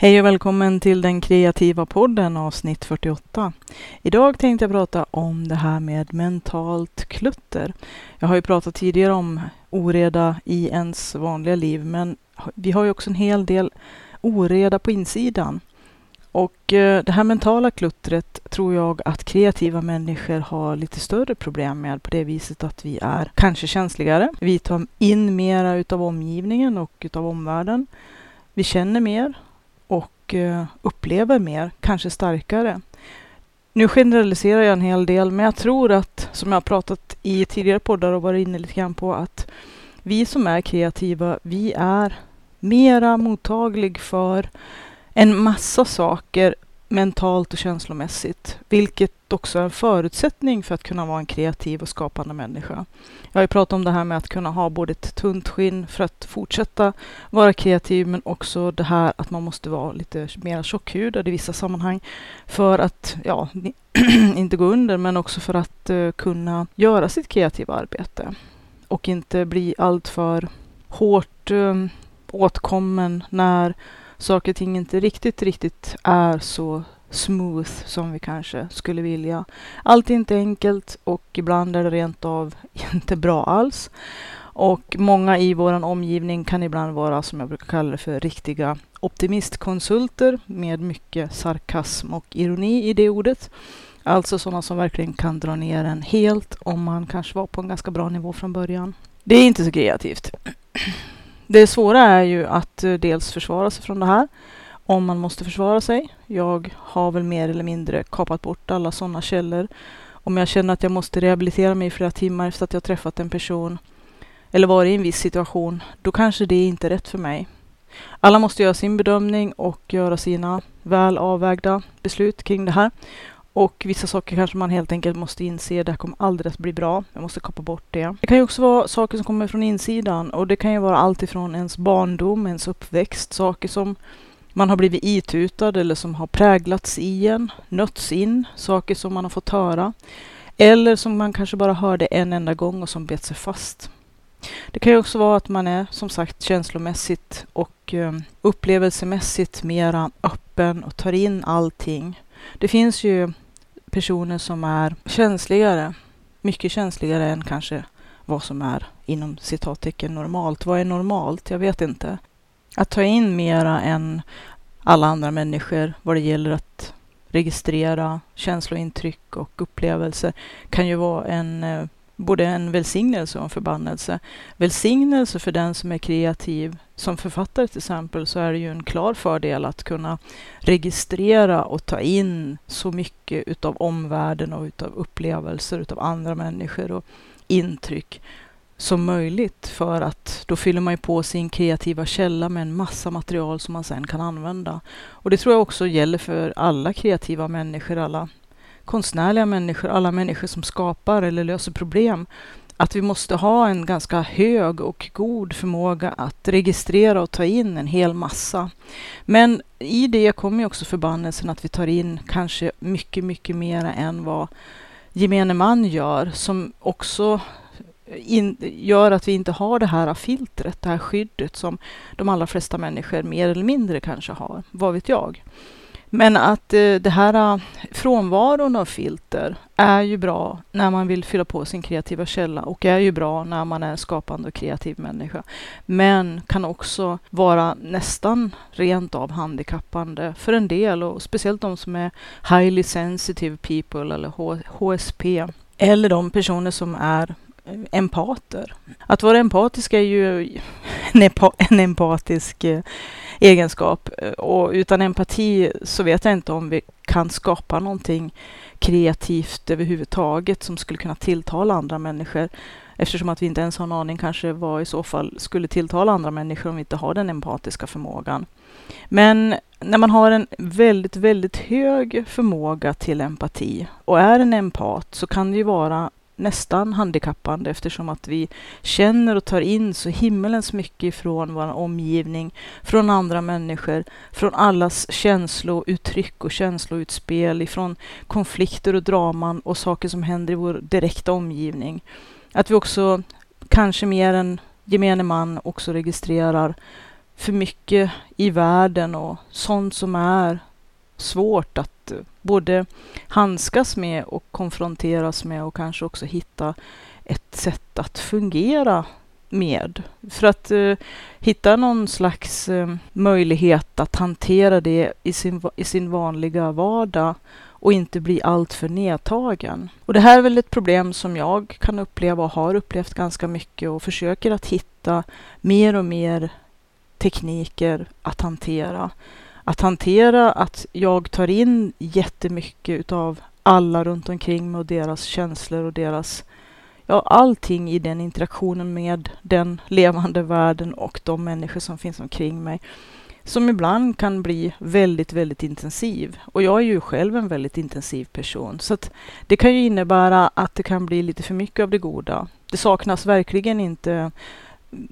Hej och välkommen till den kreativa podden avsnitt 48. Idag tänkte jag prata om det här med mentalt klutter. Jag har ju pratat tidigare om oreda i ens vanliga liv, men vi har ju också en hel del oreda på insidan. Och eh, det här mentala kluttret tror jag att kreativa människor har lite större problem med på det viset att vi är kanske känsligare. Vi tar in mera utav omgivningen och utav omvärlden. Vi känner mer och eh, upplever mer, kanske starkare. Nu generaliserar jag en hel del, men jag tror att, som jag har pratat i tidigare poddar och varit inne lite grann på, att vi som är kreativa, vi är mera mottaglig för en massa saker mentalt och känslomässigt, vilket också är en förutsättning för att kunna vara en kreativ och skapande människa. Jag har ju pratat om det här med att kunna ha både ett tunt skinn för att fortsätta vara kreativ, men också det här att man måste vara lite mer tjockhudad i vissa sammanhang för att, ja, inte gå under, men också för att uh, kunna göra sitt kreativa arbete och inte bli alltför hårt um, åtkommen när saker och ting inte riktigt, riktigt är så smooth som vi kanske skulle vilja. Allt är inte enkelt och ibland är det rent av inte bra alls. Och många i vår omgivning kan ibland vara, som jag brukar kalla det för, riktiga optimistkonsulter med mycket sarkasm och ironi i det ordet. Alltså sådana som verkligen kan dra ner en helt om man kanske var på en ganska bra nivå från början. Det är inte så kreativt. Det svåra är ju att eh, dels försvara sig från det här, om man måste försvara sig. Jag har väl mer eller mindre kapat bort alla sådana källor. Om jag känner att jag måste rehabilitera mig i flera timmar efter att jag träffat en person eller varit i en viss situation, då kanske det inte är rätt för mig. Alla måste göra sin bedömning och göra sina väl avvägda beslut kring det här. Och vissa saker kanske man helt enkelt måste inse, det här kommer aldrig att bli bra. Jag måste kappa bort det. Det kan ju också vara saker som kommer från insidan och det kan ju vara allt ifrån ens barndom, ens uppväxt, saker som man har blivit itutad eller som har präglats i en, nötts in, saker som man har fått höra. Eller som man kanske bara hörde en enda gång och som bet sig fast. Det kan ju också vara att man är som sagt känslomässigt och eh, upplevelsemässigt mera öppen och tar in allting. Det finns ju personer som är känsligare, mycket känsligare än kanske vad som är inom citattecken normalt. Vad är normalt? Jag vet inte. Att ta in mera än alla andra människor vad det gäller att registrera känslointryck och upplevelser kan ju vara en eh, både en välsignelse och en förbannelse. Välsignelse för den som är kreativ. Som författare till exempel så är det ju en klar fördel att kunna registrera och ta in så mycket utav omvärlden och utav upplevelser utav andra människor och intryck som möjligt för att då fyller man ju på sin kreativa källa med en massa material som man sen kan använda. Och det tror jag också gäller för alla kreativa människor, alla konstnärliga människor, alla människor som skapar eller löser problem, att vi måste ha en ganska hög och god förmåga att registrera och ta in en hel massa. Men i det kommer också förbannelsen att vi tar in kanske mycket, mycket mer än vad gemene man gör, som också in, gör att vi inte har det här filtret, det här skyddet som de allra flesta människor mer eller mindre kanske har. Vad vet jag? Men att eh, det här eh, frånvaron av filter är ju bra när man vill fylla på sin kreativa källa och är ju bra när man är skapande och kreativ människa. Men kan också vara nästan rent av handikappande för en del och speciellt de som är highly sensitive people eller HSP eller de personer som är eh, empater. Att vara empatisk är ju en empatisk eh, egenskap. Eh, och utan empati så vet jag inte om vi kan skapa någonting kreativt överhuvudtaget som skulle kunna tilltala andra människor. Eftersom att vi inte ens har en aning kanske vad i så fall skulle tilltala andra människor om vi inte har den empatiska förmågan. Men när man har en väldigt, väldigt hög förmåga till empati och är en empat så kan det ju vara nästan handikappande eftersom att vi känner och tar in så himmelens mycket ifrån vår omgivning, från andra människor, från allas känslouttryck och känsloutspel, ifrån konflikter och draman och saker som händer i vår direkta omgivning. Att vi också, kanske mer än gemene man, också registrerar för mycket i världen och sånt som är svårt att både handskas med och konfronteras med och kanske också hitta ett sätt att fungera med. För att eh, hitta någon slags eh, möjlighet att hantera det i sin, i sin vanliga vardag och inte bli alltför nedtagen. Och det här är väl ett problem som jag kan uppleva och har upplevt ganska mycket och försöker att hitta mer och mer tekniker att hantera. Att hantera att jag tar in jättemycket utav alla runt omkring mig och deras känslor och deras ja, allting i den interaktionen med den levande världen och de människor som finns omkring mig. Som ibland kan bli väldigt, väldigt intensiv. Och jag är ju själv en väldigt intensiv person. Så att det kan ju innebära att det kan bli lite för mycket av det goda. Det saknas verkligen inte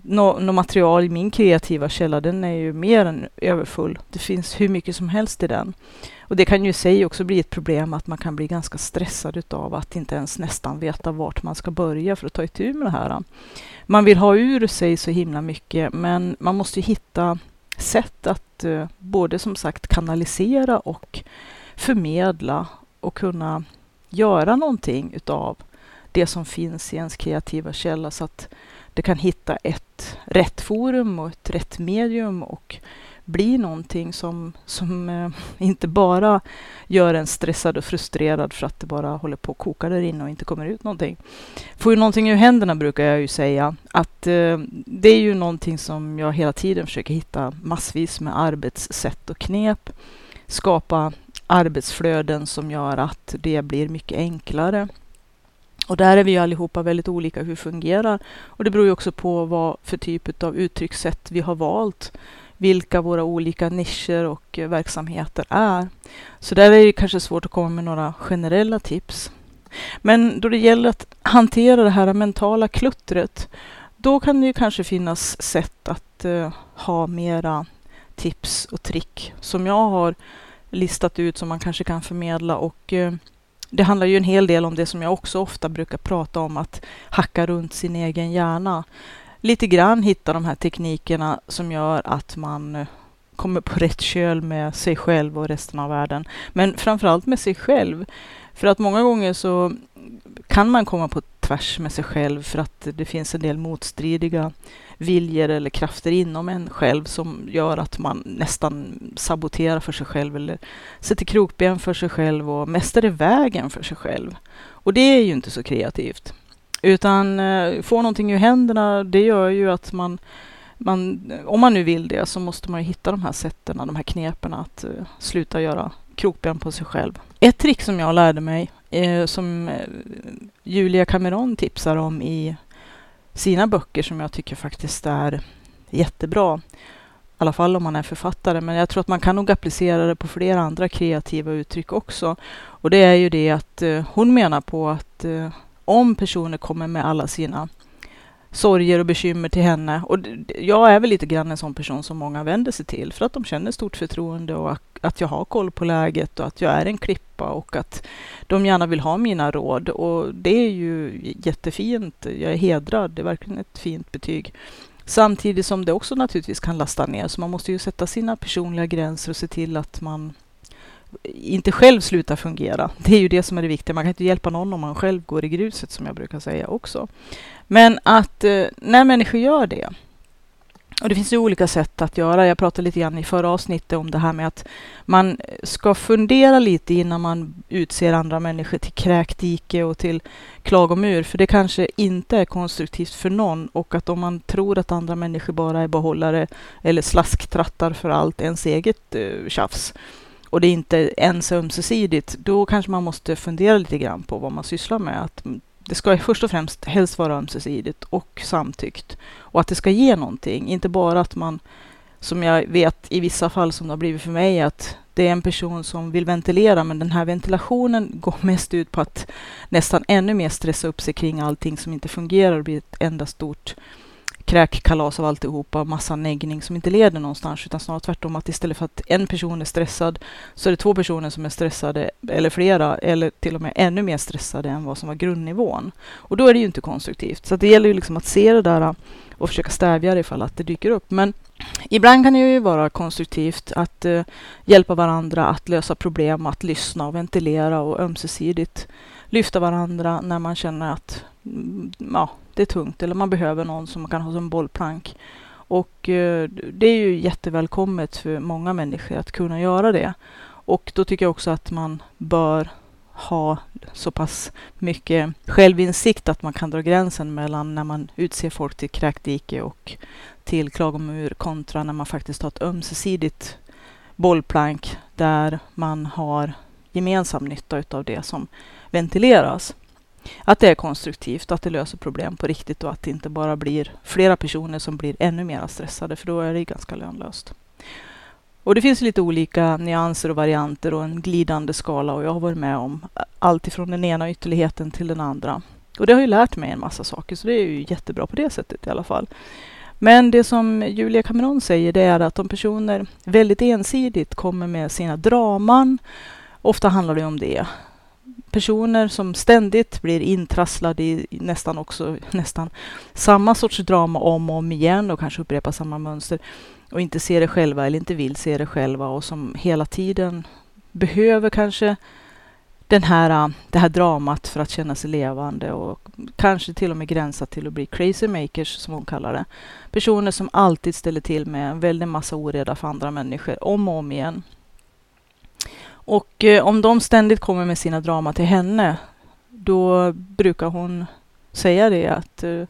något no material i min kreativa källa. Den är ju mer än överfull. Det finns hur mycket som helst i den. Och det kan ju i sig också bli ett problem att man kan bli ganska stressad utav att inte ens nästan veta vart man ska börja för att ta itu med det här. Man vill ha ur sig så himla mycket, men man måste hitta sätt att uh, både som sagt kanalisera och förmedla och kunna göra någonting utav det som finns i ens kreativa källa så att det kan hitta ett rätt forum och ett rätt medium och bli någonting som, som eh, inte bara gör en stressad och frustrerad för att det bara håller på att koka där inne och inte kommer ut någonting. Får ju någonting ur händerna brukar jag ju säga. Att eh, det är ju någonting som jag hela tiden försöker hitta massvis med arbetssätt och knep. Skapa arbetsflöden som gör att det blir mycket enklare. Och där är vi allihopa väldigt olika hur det fungerar. Och det beror ju också på vad för typ av uttryckssätt vi har valt vilka våra olika nischer och eh, verksamheter är. Så där är det kanske svårt att komma med några generella tips. Men då det gäller att hantera det här mentala kluttret, då kan det ju kanske finnas sätt att uh, ha mera tips och trick som jag har listat ut som man kanske kan förmedla och uh, det handlar ju en hel del om det som jag också ofta brukar prata om, att hacka runt sin egen hjärna lite grann hitta de här teknikerna som gör att man eh, kommer på rätt köl med sig själv och resten av världen. Men framförallt med sig själv. För att många gånger så kan man komma på tvärs med sig själv för att det finns en del motstridiga viljor eller krafter inom en själv som gör att man nästan saboterar för sig själv eller sätter krokben för sig själv och mästar i vägen för sig själv. Och det är ju inte så kreativt. Utan eh, få någonting ur händerna, det gör ju att man, man, om man nu vill det, så måste man ju hitta de här sätten, de här knepen att uh, sluta göra krokben på sig själv. Ett trick som jag lärde mig, eh, som eh, Julia Cameron tipsar om i sina böcker, som jag tycker faktiskt är jättebra, i alla fall om man är författare, men jag tror att man kan nog applicera det på flera andra kreativa uttryck också. Och det är ju det att eh, hon menar på att eh, om personer kommer med alla sina sorger och bekymmer till henne. Och jag är väl lite grann en sån person som många vänder sig till för att de känner stort förtroende och att jag har koll på läget och att jag är en klippa och att de gärna vill ha mina råd. Och det är ju jättefint. Jag är hedrad. Det är verkligen ett fint betyg. Samtidigt som det också naturligtvis kan lasta ner. Så man måste ju sätta sina personliga gränser och se till att man inte själv slutar fungera. Det är ju det som är det viktiga. Man kan inte hjälpa någon om man själv går i gruset, som jag brukar säga också. Men att eh, när människor gör det, och det finns ju olika sätt att göra. Jag pratade lite grann i förra avsnittet om det här med att man ska fundera lite innan man utser andra människor till kräkdike och till klagomur, för det kanske inte är konstruktivt för någon och att om man tror att andra människor bara är behållare eller slasktrattar för allt ens eget eh, tjafs, och det är inte ens ömsesidigt, då kanske man måste fundera lite grann på vad man sysslar med. Att det ska först och främst helst vara ömsesidigt och samtyckt. Och att det ska ge någonting, inte bara att man, som jag vet i vissa fall som det har blivit för mig, att det är en person som vill ventilera, men den här ventilationen går mest ut på att nästan ännu mer stressa upp sig kring allting som inte fungerar och blir ett enda stort kräkkalas av alltihopa, massa neggning som inte leder någonstans, utan snarare tvärtom att istället för att en person är stressad så är det två personer som är stressade, eller flera, eller till och med ännu mer stressade än vad som var grundnivån. Och då är det ju inte konstruktivt. Så det gäller ju liksom att se det där äh, och försöka stävja det ifall att det dyker upp. Men ibland kan det ju vara konstruktivt att eh, hjälpa varandra att lösa problem, att lyssna och ventilera och ömsesidigt lyfta varandra när man känner att mm, ja, det är tungt eller man behöver någon som man kan ha som bollplank. Och eh, det är ju jättevälkommet för många människor att kunna göra det. Och då tycker jag också att man bör ha så pass mycket självinsikt att man kan dra gränsen mellan när man utser folk till kräkdike och till klagomur kontra när man faktiskt har ett ömsesidigt bollplank där man har gemensam nytta utav det som ventileras. Att det är konstruktivt, att det löser problem på riktigt och att det inte bara blir flera personer som blir ännu mer stressade, för då är det ganska lönlöst. Och det finns lite olika nyanser och varianter och en glidande skala och jag har varit med om allt ifrån den ena ytterligheten till den andra. Och det har ju lärt mig en massa saker, så det är ju jättebra på det sättet i alla fall. Men det som Julia Cameron säger, det är att om personer väldigt ensidigt kommer med sina draman, ofta handlar det om det, personer som ständigt blir intrasslade i nästan också nästan samma sorts drama om och om igen och kanske upprepar samma mönster och inte ser det själva eller inte vill se det själva och som hela tiden behöver kanske den här, äh, det här dramat för att känna sig levande och kanske till och med gränsa till att bli crazy makers som hon kallar det. Personer som alltid ställer till med en väldig massa oreda för andra människor om och om igen. Och eh, om de ständigt kommer med sina drama till henne, då brukar hon säga det att eh,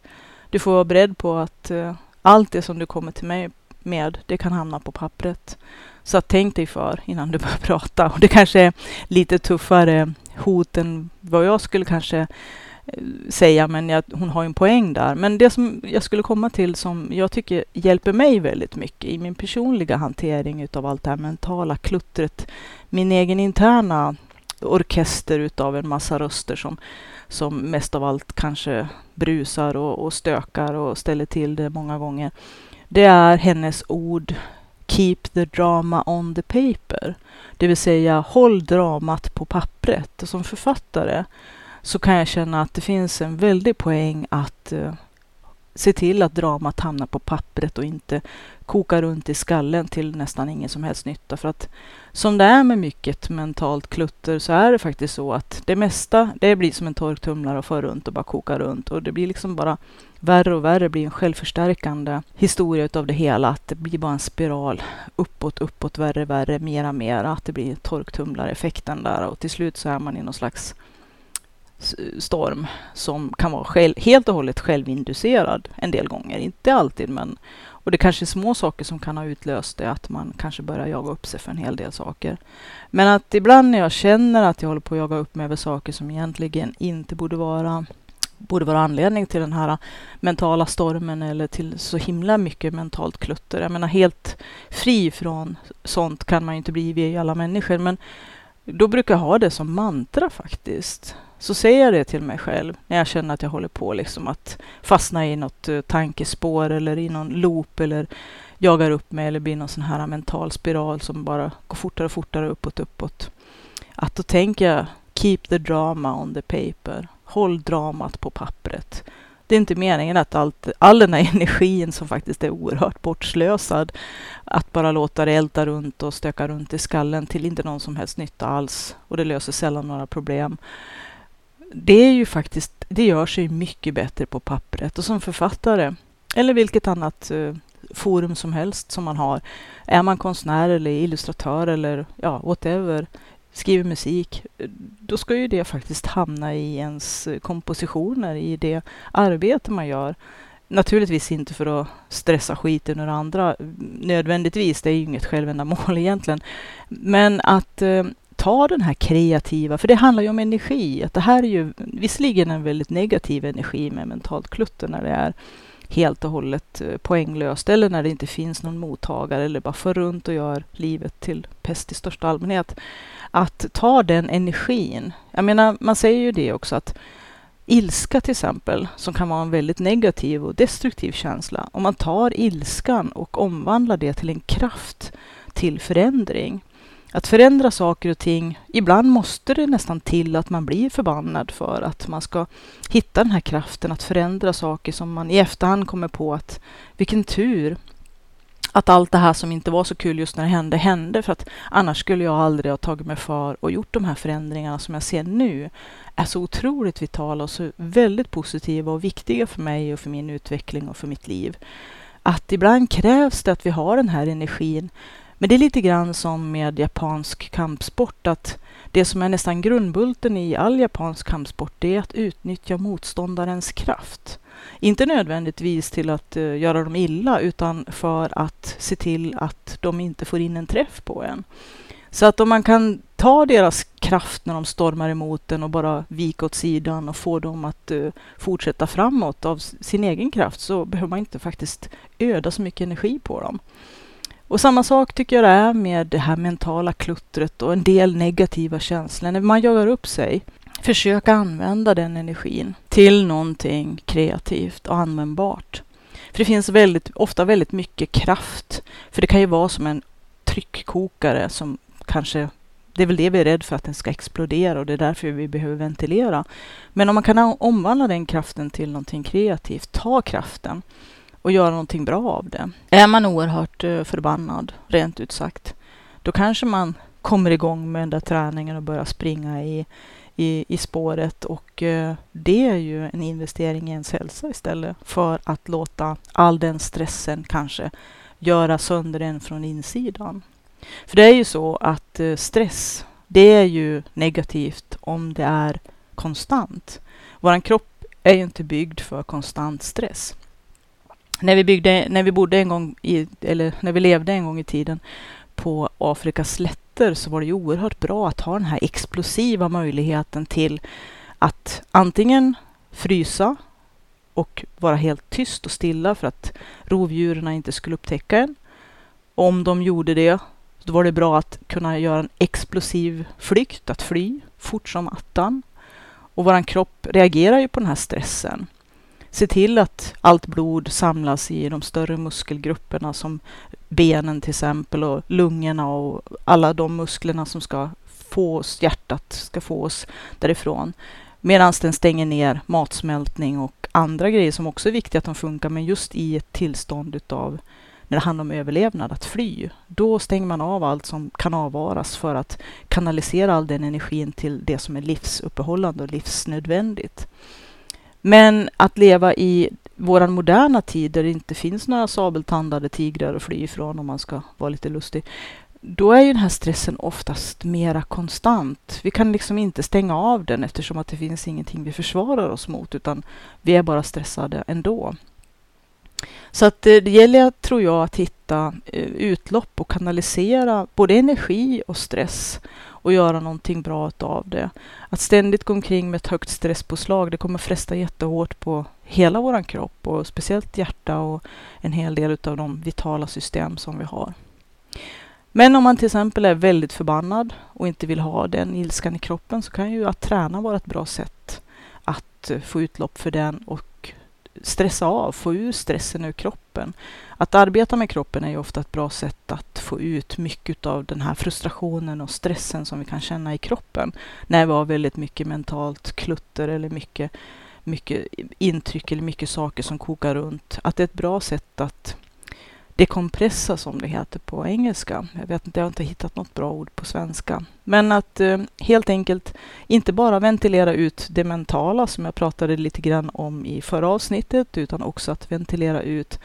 du får vara beredd på att eh, allt det som du kommer till mig med, det kan hamna på pappret. Så tänk dig för innan du börjar prata. Och det kanske är lite tuffare hot än vad jag skulle kanske säga, men jag, hon har en poäng där. Men det som jag skulle komma till som jag tycker hjälper mig väldigt mycket i min personliga hantering utav allt det här mentala kluttret, min egen interna orkester utav en massa röster som, som mest av allt kanske brusar och, och stökar och ställer till det många gånger det är hennes ord Keep the drama on the paper. Det vill säga håll dramat på pappret. Och som författare så kan jag känna att det finns en väldig poäng att eh, se till att dramat hamnar på pappret och inte kokar runt i skallen till nästan ingen som helst nytta. För att som det är med mycket mentalt klutter så är det faktiskt så att det mesta, det blir som en torktumlare och för runt och bara kokar runt och det blir liksom bara värre och värre, det blir en självförstärkande historia utav det hela. Att det blir bara en spiral uppåt, uppåt, värre, värre, mera, mera. Att det blir torktumlareffekten där och till slut så är man i någon slags storm som kan vara själv, helt och hållet självinducerad en del gånger. Inte alltid, men och det kanske är små saker som kan ha utlöst det, att man kanske börjar jaga upp sig för en hel del saker. Men att ibland när jag känner att jag håller på att jaga upp mig över saker som egentligen inte borde vara borde vara anledning till den här mentala stormen eller till så himla mycket mentalt klutter. Jag menar helt fri från sånt kan man ju inte bli, vi är alla människor, men då brukar jag ha det som mantra faktiskt. Så säger jag det till mig själv när jag känner att jag håller på liksom att fastna i något eh, tankespår eller i någon loop eller jagar upp mig eller blir någon sån här mental spiral som bara går fortare och fortare uppåt, uppåt. Att då tänker jag keep the drama on the paper. Håll dramat på pappret. Det är inte meningen att allt, all den här energin som faktiskt är oerhört bortslösad, att bara låta det älta runt och stöka runt i skallen till inte någon som helst nytta alls. Och det löser sällan några problem det är ju faktiskt, det gör sig mycket bättre på pappret och som författare eller vilket annat eh, forum som helst som man har. Är man konstnär eller illustratör eller ja, whatever, skriver musik, då ska ju det faktiskt hamna i ens eh, kompositioner, i det arbete man gör. Naturligtvis inte för att stressa skiten ur andra mm, nödvändigtvis, det är ju inget självändamål egentligen. Men att eh, ta den här kreativa, för det handlar ju om energi. Att det här är ju visserligen en väldigt negativ energi med mentalt klutter när det är helt och hållet eh, poänglöst eller när det inte finns någon mottagare eller bara för runt och gör livet till pest i största allmänhet. Att ta den energin. Jag menar, man säger ju det också att ilska till exempel, som kan vara en väldigt negativ och destruktiv känsla. Om man tar ilskan och omvandlar det till en kraft till förändring att förändra saker och ting, ibland måste det nästan till att man blir förbannad för att man ska hitta den här kraften att förändra saker som man i efterhand kommer på att vilken tur att allt det här som inte var så kul just när det hände, hände. För att annars skulle jag aldrig ha tagit mig för och gjort de här förändringarna som jag ser nu är så otroligt vitala och så väldigt positiva och viktiga för mig och för min utveckling och för mitt liv. Att ibland krävs det att vi har den här energin. Men det är lite grann som med japansk kampsport, att det som är nästan grundbulten i all japansk kampsport, det är att utnyttja motståndarens kraft. Inte nödvändigtvis till att uh, göra dem illa, utan för att se till att de inte får in en träff på en. Så att om man kan ta deras kraft när de stormar emot en och bara vika åt sidan och få dem att uh, fortsätta framåt av sin egen kraft så behöver man inte faktiskt öda så mycket energi på dem. Och samma sak tycker jag det är med det här mentala kluttret och en del negativa känslor. När man jagar upp sig, försök använda den energin till någonting kreativt och användbart. För det finns väldigt, ofta väldigt mycket kraft. För det kan ju vara som en tryckkokare som kanske det är väl det vi är rädda för, att den ska explodera och det är därför vi behöver ventilera. Men om man kan omvandla den kraften till någonting kreativt, ta kraften och göra någonting bra av det. Är man oerhört eh, förbannad, rent ut sagt, då kanske man kommer igång med den där träningen och börjar springa i, i, i spåret och eh, det är ju en investering i ens hälsa istället för att låta all den stressen kanske göra sönder en från insidan. För det är ju så att eh, stress, det är ju negativt om det är konstant. Vår kropp är ju inte byggd för konstant stress när vi, byggde, när vi bodde en gång i, eller när vi levde en gång i tiden på Afrikas slätter så var det ju oerhört bra att ha den här explosiva möjligheten till att antingen frysa och vara helt tyst och stilla för att rovdjuren inte skulle upptäcka en. Om de gjorde det, då var det bra att kunna göra en explosiv flykt, att fly fort som attan. Och vår kropp reagerar ju på den här stressen se till att allt blod samlas i de större muskelgrupperna som benen till exempel och lungorna och alla de musklerna som ska få oss, hjärtat ska få oss därifrån. Medan den stänger ner matsmältning och andra grejer som också är viktiga att de funkar, men just i ett tillstånd utav när det handlar om överlevnad, att fly. Då stänger man av allt som kan avvaras för att kanalisera all den energin till det som är livsuppehållande och livsnödvändigt. Men att leva i vår moderna tid där det inte finns några sabeltandade tigrar att fly ifrån om man ska vara lite lustig. Då är ju den här stressen oftast mera konstant. Vi kan liksom inte stänga av den eftersom att det finns ingenting vi försvarar oss mot utan vi är bara stressade ändå. Så att eh, det gäller, tror jag, att hitta eh, utlopp och kanalisera både energi och stress och göra någonting bra av det. Att ständigt gå omkring med ett högt stresspåslag, det kommer fresta jättehårt på hela vår kropp och speciellt hjärta och en hel del av de vitala system som vi har. Men om man till exempel är väldigt förbannad och inte vill ha den ilskan i kroppen så kan ju att träna vara ett bra sätt att få utlopp för den och stressa av, få ur stressen ur kroppen. Att arbeta med kroppen är ju ofta ett bra sätt att få ut mycket av den här frustrationen och stressen som vi kan känna i kroppen när vi har väldigt mycket mentalt klutter eller mycket, mycket intryck eller mycket saker som kokar runt. Att det är ett bra sätt att dekompressa som det heter på engelska. Jag vet inte, jag har inte hittat något bra ord på svenska. Men att eh, helt enkelt inte bara ventilera ut det mentala som jag pratade lite grann om i förra avsnittet, utan också att ventilera ut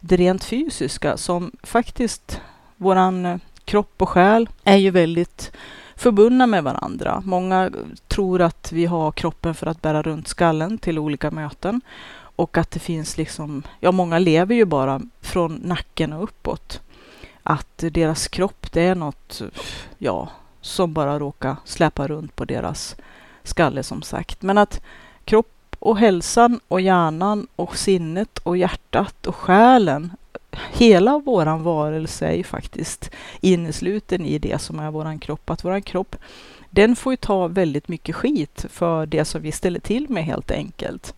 det rent fysiska som faktiskt våran eh, kropp och själ är ju väldigt förbundna med varandra. Många tror att vi har kroppen för att bära runt skallen till olika möten och att det finns liksom, ja många lever ju bara från nacken och uppåt. Att deras kropp det är något, ja, som bara råkar släpa runt på deras skalle som sagt. Men att kropp och hälsan och hjärnan och sinnet och hjärtat och själen, hela våran varelse är ju faktiskt innesluten i det som är våran kropp. Att våran kropp, den får ju ta väldigt mycket skit för det som vi ställer till med helt enkelt.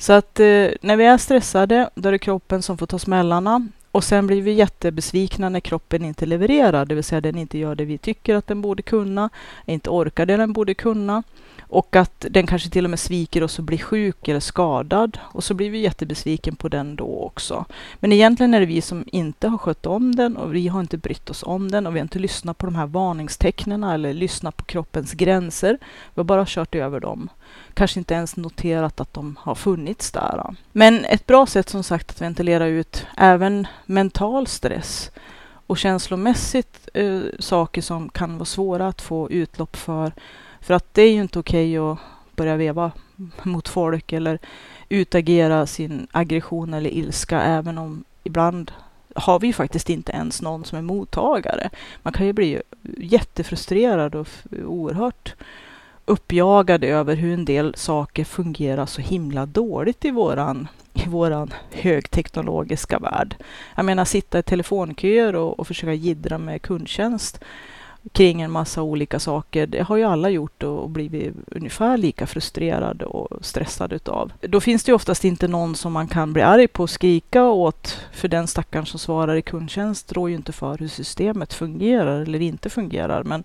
Så att eh, när vi är stressade, då är det kroppen som får ta smällarna Och sen blir vi jättebesvikna när kroppen inte levererar, det vill säga den inte gör det vi tycker att den borde kunna, inte orkar det den borde kunna. Och att den kanske till och med sviker oss och blir sjuk eller skadad. Och så blir vi jättebesviken på den då också. Men egentligen är det vi som inte har skött om den och vi har inte brytt oss om den och vi har inte lyssnat på de här varningstecknen eller lyssnat på kroppens gränser. Vi har bara kört över dem. Kanske inte ens noterat att de har funnits där. Men ett bra sätt som sagt att ventilera ut även mental stress och känslomässigt eh, saker som kan vara svåra att få utlopp för för att det är ju inte okej okay att börja veva mot folk eller utagera sin aggression eller ilska, även om ibland har vi faktiskt inte ens någon som är mottagare. Man kan ju bli jättefrustrerad och oerhört uppjagad över hur en del saker fungerar så himla dåligt i våran, i våran högteknologiska värld. Jag menar sitta i telefonköer och, och försöka gidra med kundtjänst kring en massa olika saker. Det har ju alla gjort och blivit ungefär lika frustrerade och stressade utav. Då finns det ju oftast inte någon som man kan bli arg på och skrika åt, för den stackaren som svarar i kundtjänst rår ju inte för hur systemet fungerar eller inte fungerar. Men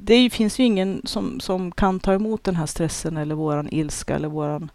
det finns ju ingen som, som kan ta emot den här stressen eller våran ilska eller våran,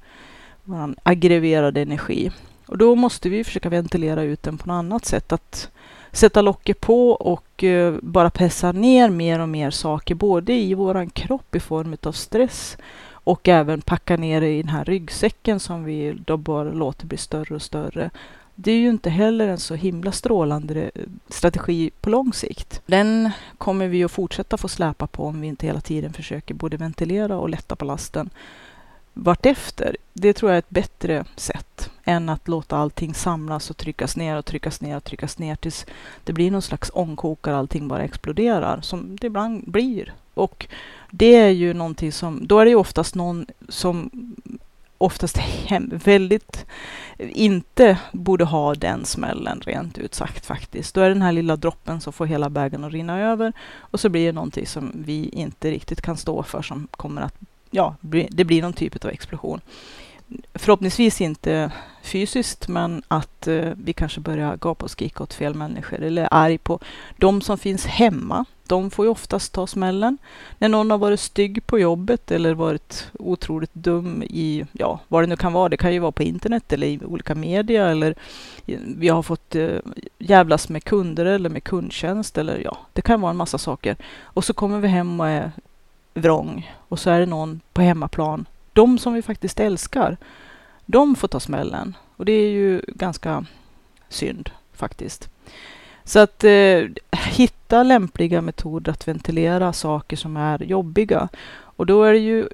våran aggreverade energi. Och då måste vi försöka ventilera ut den på något annat sätt. Att sätta locket på och eh, bara pressa ner mer och mer saker, både i våran kropp i form av stress och även packa ner det i den här ryggsäcken som vi då bara låter bli större och större. Det är ju inte heller en så himla strålande eh, strategi på lång sikt. Den kommer vi att fortsätta få släpa på om vi inte hela tiden försöker både ventilera och lätta på lasten vartefter. Det tror jag är ett bättre sätt än att låta allting samlas och tryckas ner och tryckas ner och tryckas ner tills det blir någon slags ångkokare, allting bara exploderar, som det ibland blir. Och det är ju någonting som, då är det ju oftast någon som oftast hem, väldigt inte borde ha den smällen rent ut sagt faktiskt. Då är det den här lilla droppen som får hela bägaren att rinna över och så blir det någonting som vi inte riktigt kan stå för som kommer att ja, det blir någon typ av explosion. Förhoppningsvis inte fysiskt, men att eh, vi kanske börjar gapa och skrika åt fel människor eller är arg på de som finns hemma. De får ju oftast ta smällen. När någon har varit stygg på jobbet eller varit otroligt dum i, ja, vad det nu kan vara. Det kan ju vara på internet eller i olika media eller vi har fått eh, jävlas med kunder eller med kundtjänst eller ja, det kan vara en massa saker. Och så kommer vi hem och är vrång och så är det någon på hemmaplan. De som vi faktiskt älskar, de får ta smällen. Och det är ju ganska synd faktiskt. Så att eh, hitta lämpliga metoder att ventilera saker som är jobbiga. Och då är det ju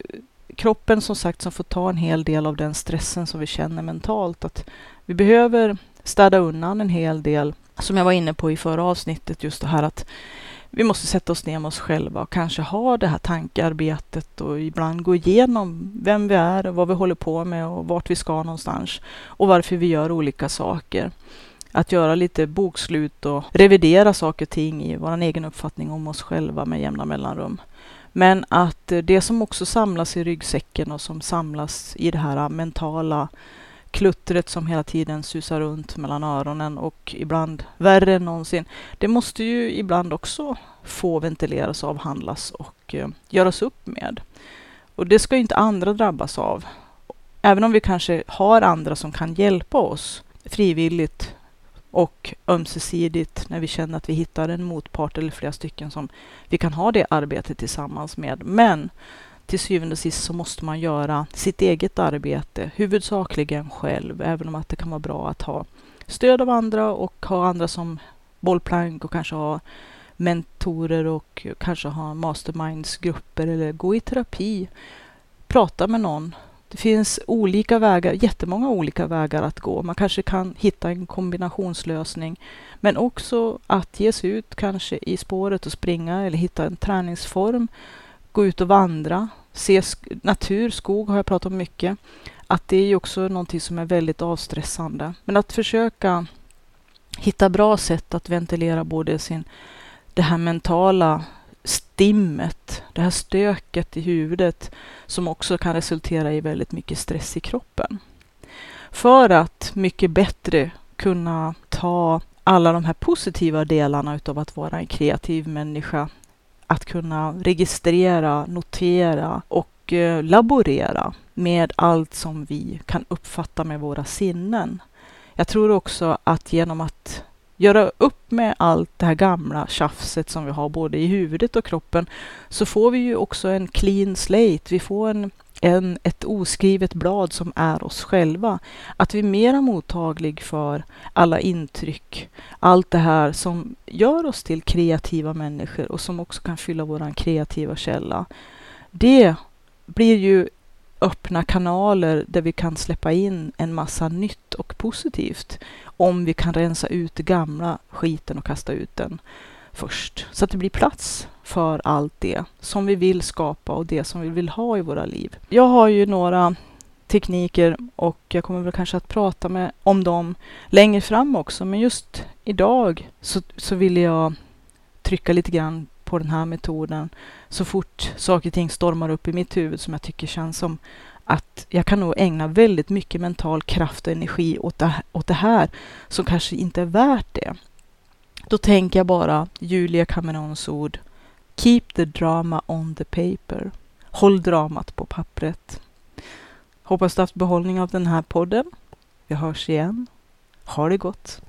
kroppen som sagt som får ta en hel del av den stressen som vi känner mentalt. Att vi behöver städa undan en hel del, som jag var inne på i förra avsnittet, just det här att vi måste sätta oss ner med oss själva och kanske ha det här tankearbetet och ibland gå igenom vem vi är och vad vi håller på med och vart vi ska någonstans och varför vi gör olika saker. Att göra lite bokslut och revidera saker och ting i vår egen uppfattning om oss själva med jämna mellanrum. Men att det som också samlas i ryggsäcken och som samlas i det här mentala kluttret som hela tiden susar runt mellan öronen och ibland värre än någonsin. Det måste ju ibland också få ventileras, avhandlas och eh, göras upp med. Och det ska inte andra drabbas av. Även om vi kanske har andra som kan hjälpa oss frivilligt och ömsesidigt när vi känner att vi hittar en motpart eller flera stycken som vi kan ha det arbetet tillsammans med. Men till syvende och sist så måste man göra sitt eget arbete, huvudsakligen själv, även om att det kan vara bra att ha stöd av andra och ha andra som bollplank och kanske ha mentorer och kanske ha mastermindsgrupper eller gå i terapi. Prata med någon. Det finns olika vägar, jättemånga olika vägar att gå. Man kanske kan hitta en kombinationslösning, men också att ge sig ut kanske i spåret och springa eller hitta en träningsform gå ut och vandra, se natur, skog har jag pratat om mycket. Att det är ju också någonting som är väldigt avstressande. Men att försöka hitta bra sätt att ventilera både sin, det här mentala stimmet, det här stöket i huvudet som också kan resultera i väldigt mycket stress i kroppen. För att mycket bättre kunna ta alla de här positiva delarna utav att vara en kreativ människa. Att kunna registrera, notera och eh, laborera med allt som vi kan uppfatta med våra sinnen. Jag tror också att genom att göra upp med allt det här gamla tjafset som vi har både i huvudet och kroppen så får vi ju också en clean slate. Vi får en, än ett oskrivet blad som är oss själva. Att vi är mera mottaglig för alla intryck, allt det här som gör oss till kreativa människor och som också kan fylla vår kreativa källa. Det blir ju öppna kanaler där vi kan släppa in en massa nytt och positivt om vi kan rensa ut det gamla skiten och kasta ut den först. Så att det blir plats för allt det som vi vill skapa och det som vi vill ha i våra liv. Jag har ju några tekniker och jag kommer väl kanske att prata med, om dem längre fram också. Men just idag så, så vill jag trycka lite grann på den här metoden så fort saker och ting stormar upp i mitt huvud som jag tycker känns som att jag kan nog ägna väldigt mycket mental kraft och energi åt det, åt det här som kanske inte är värt det. Då tänker jag bara Julia Camerons ord Keep the drama on the paper. Håll dramat på pappret. Hoppas du haft behållning av den här podden. Vi hörs igen. Ha det gott!